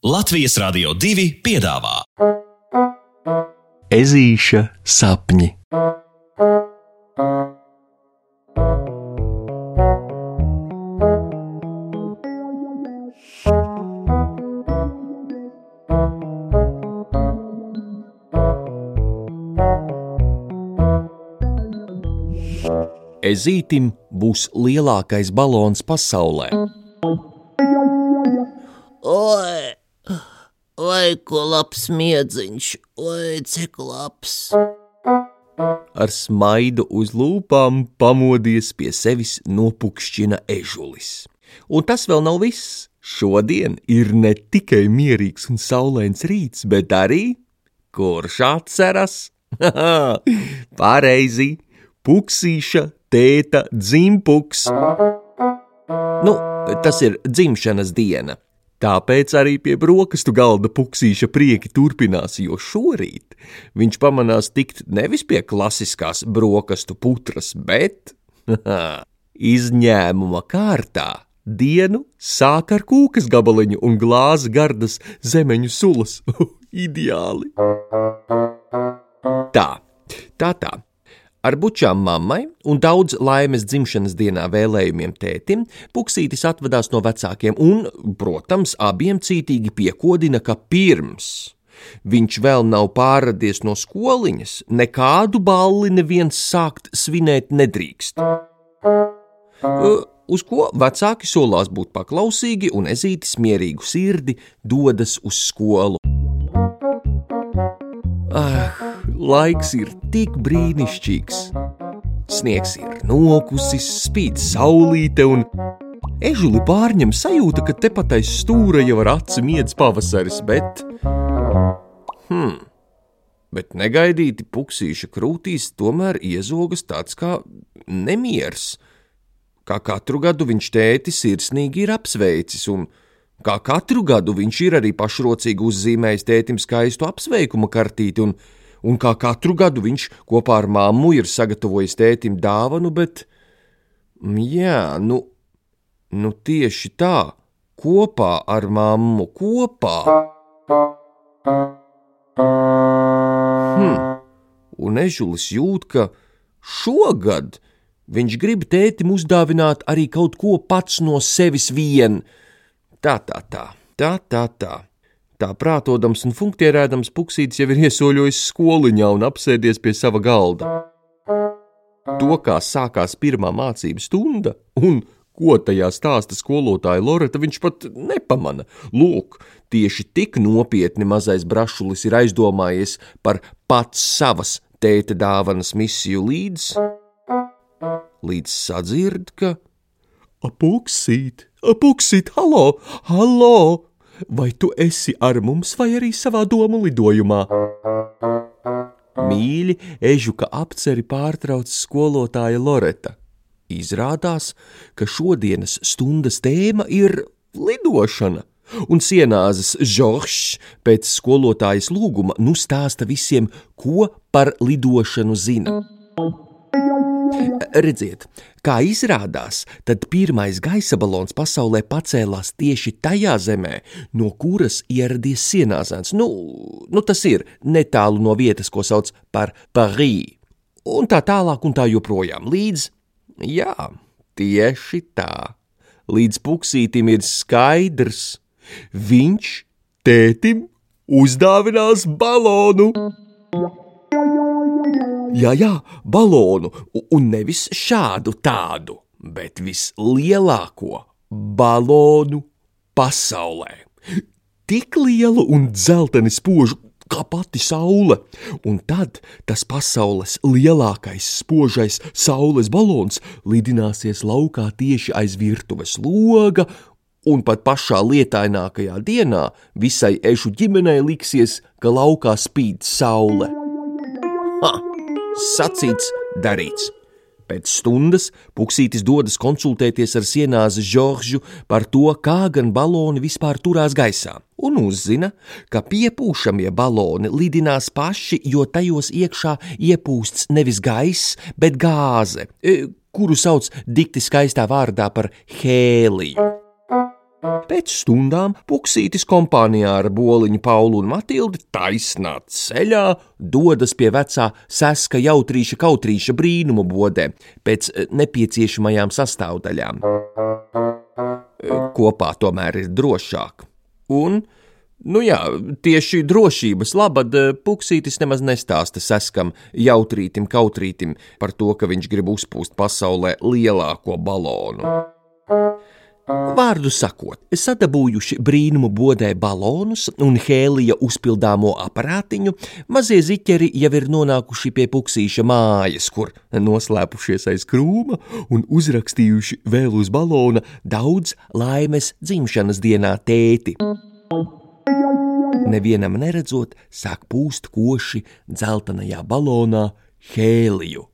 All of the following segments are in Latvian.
Latvijas Rādio 2 piedāvā Ezīša sapņi. Ezītim būs lielākais balons pasaulē. Oi, vai ko labs miedziņš, oi, cik labs. Ar smaidu uz lūpām pamodies pie sevis nopukšķina ežulis. Un tas vēl nav viss. Šodien ir ne tikai mierīgs un saulains rīts, bet arī kurš atceras? Pareizi, puksīša tēta dzimpuks. Nu, tas ir dzimšanas diena. Tāpēc arī pie brokastu galda puksīša prieki turpinās, jo šorīt viņš pamanās tikt nevis pie klasiskās brokastu putras, bet izņēmuma kārtā dienu sāk ar kūkas gabaliņu un glāzi gardas zemeņu sulas. Ideāli! Tā, tā, tā. Ar bučām mammai un daudz laimes dzimšanas dienā vēlējumiem tētim, Puksītis atvadās no vecākiem un, protams, abiem cītīgi piekodina, ka pirms viņš vēl nav pārradies no skoliņas, nekādu balli neviens sākt svinēt nedrīkst. Uz ko vecāki solās būt paklausīgi un ezītis mierīgu sirdi dodas uz skolu. Ah, laiks ir tik brīnišķīgs. Sniegs ir nokusis, spīd saulīte, un ežuli pārņem sajūta, ka tepat aiz stūra jau ar aci miedz pavasaris, bet. Hmm, bet negaidīti puksīša krūtīs tomēr iezogas tāds kā nemiers. Kā katru gadu viņš tēti sirsnīgi ir apsveicis, un kā katru gadu viņš ir arī pašrocīgi uzzīmējis tētim skaistu apsveikuma kartīti, un, un kā katru gadu viņš kopā ar mammu ir sagatavojis tētim dāvanu, bet, jā, nu, nu tieši tā, kopā ar mammu, kopā. Hmm. Un ežulis jūt, ka šogad viņš grib tētim uzdāvināt arī kaut ko pats no sevis vien. Tā, tā, tā, tā, tā, tā. Tā prātodams un funkcionēdams puksītis jau ir iesoļojis skoliņā un apsēdies pie sava galda. To, kā sākās pirmā mācību stunda un ko tajā stāsta skolotāja Loreta, viņš pat nepamana. Lūk, tieši tik nopietni mazais brašulis ir aizdomājies par pats savas tēta dāvanas misiju līdz, līdz sadzird, ka apuksīt, apuksīt, halo, halo! Vai tu esi ar mums vai arī savā domu lidojumā? Mīļi, ežuka apceri pārtrauc skolotāja Loreta. Izrādās, ka šodienas stundas tēma ir lidošana, un sienāzes Žoržs pēc skolotājas lūguma nu stāsta visiem, ko par lidošanu zina. Redziet, kā izrādās, tad pirmais gaisa balons pasaulē pacēlās tieši tajā zemē, no kuras ieradies sienāzēns. Nu, nu, tas ir netālu no vietas, ko sauc par Parī. Un tā tālāk, un tā joprojām līdz, jā, tieši tā, līdz puksītim ir skaidrs, viņš tētim uzdāvinās balonu. Jā, jā, balonu, un nevis šādu tādu, bet vislielāko balonu pasaulē. Tik lielu un dzelteni spožu kā pati saule, un tad tas pasaules lielākais spožais saules balons lidināsies laukā tieši aiz virtuves loga, un pat pašā lietainākajā dienā visai ežu ģimenei liksies, ka laukā spīd saule. Ha! Sacīts, darīts. Pēc stundas Puksītis dodas konsultēties ar sienāzi Žoržu par to, kā gan baloni vispār turās gaisā, un uzzina, ka piepūšamie baloni lidinās paši, jo tajos iekšā iepūsts nevis gaiss, bet gāze, kuru sauc dikti skaistā vārdā par hēliju. Pēc stundām Puksītis kompānijā ar Boliņu, Paulu un Matildi taisnā ceļā dodas pie vecā seska jautrīša kautrīša brīnumu bodē pēc nepieciešamajām sastāvdaļām. Kopā tomēr ir drošāk. Un Nu jā, tieši drošības labad eh, Puksītis nemaz nestāsta seskam, jautrītim, kautrītim par to, ka viņš grib uzpūst pasaulē lielāko balonu. Vārdu sakot, sadabūjuši brīnumu bodē balonus un hēlija uzpildāmo aparātiņu, mazie ziķeri jau ir nonākuši pie puksīša mājas, kur noslēpušies aiz krūma un uzrakstījuši vēl uz balona daudz laimes dzimšanas dienā tēti. Nevienam neredzot, sāk pūst koši dzeltenajā balonā hēliju.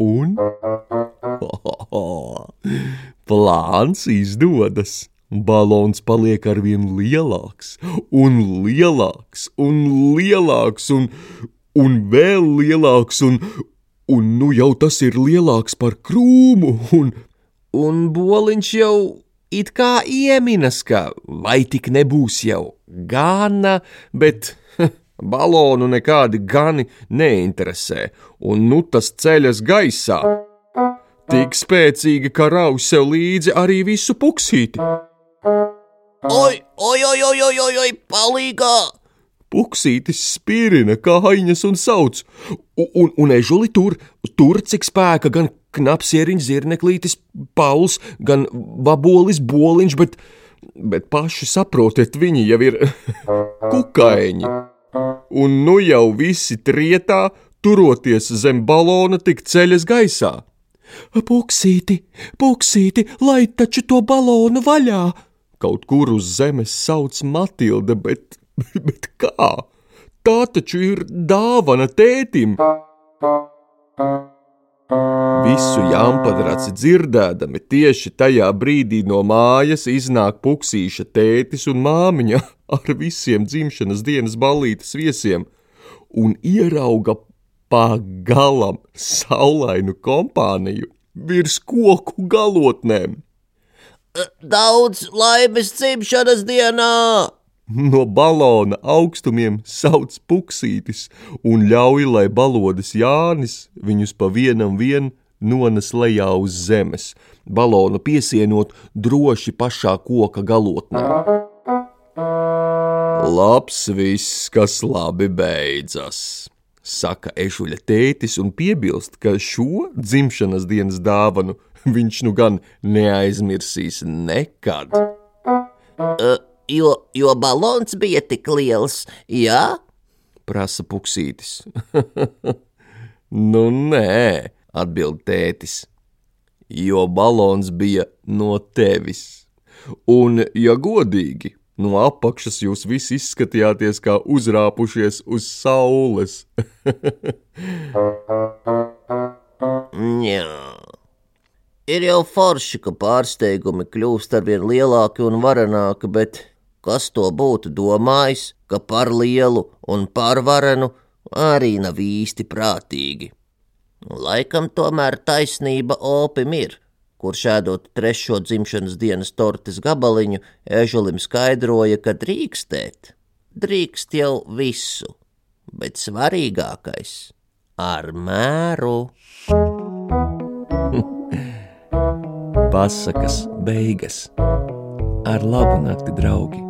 Un plāns izdodas. Balons paliek ar vien lielāks, un lielāks, un lielāks, un, un vēl lielāks, un, un nu jau tas ir lielāks par krūmu, un, un boliņš jau it kā ieminas, ka vai tik nebūs jau gana, bet balonu nekādi gani neinteresē, un nu tas ceļas gaisā. Tik spēcīgi, ka rauj sev līdzi arī visu puksīti. Oi, oi, oi, oi, oi, oi, oi palīgā! Puksītis spirina kājiņas un sauc, un, un, un ežuli tur, tur cik spēka gan knapsieriņš zirneklītis, pauls, gan vabolis boliņš, bet, bet paši saprotiet, viņi jau ir kukaiņi. Un nu jau visi trietā, turoties zem balona, tik ceļas gaisā. Puksīti, puksīti, lai taču to balonu vaļā! Kaut kur uz zemes sauc Matilde, bet, bet kā? Tā taču ir dāvana tētim! Visu jāmpadraci dzirdēdami, tieši tajā brīdī no mājas iznāk puksīša tētis un māmiņa ar visiem dzimšanas dienas ballītes viesiem un ierauga pagalam saulainu kompāniju virs koku galotnēm. Daudz laimes dzimšanas dienā! No balona augstumiem sauc puksītis un ļauj, lai balodas Jānis viņus pa vienam vien nones lejā uz zemes, balonu piesienot droši pašā koka galotnē. Labs viss, kas labi beidzas, saka ežuļa tētis un piebilst, ka šo dzimšanas dienas dāvanu viņš nu gan neaizmirsīs nekad. Uh jo, jo balons bija tik liels, jā? prasa puksītis. nu, nē, atbild tētis, jo balons bija no tevis. Un, ja godīgi, no apakšas jūs visi izskatījāties kā uzrāpušies uz saules. Jā. Ir jau forši, ka pārsteigumi kļūst arvien lielāki un varenāki, bet Kas to būtu domājis, ka par lielu un pārvarenu arī nav īsti prātīgi. Laikam tomēr taisnība opim ir, kurš ēdot trešo dzimšanas dienas tortes gabaliņu, ežulim skaidroja, ka drīkstēt, drīkst jau visu, bet svarīgākais - ar mēru. Pasakas beigas ar labu nakti, draugi!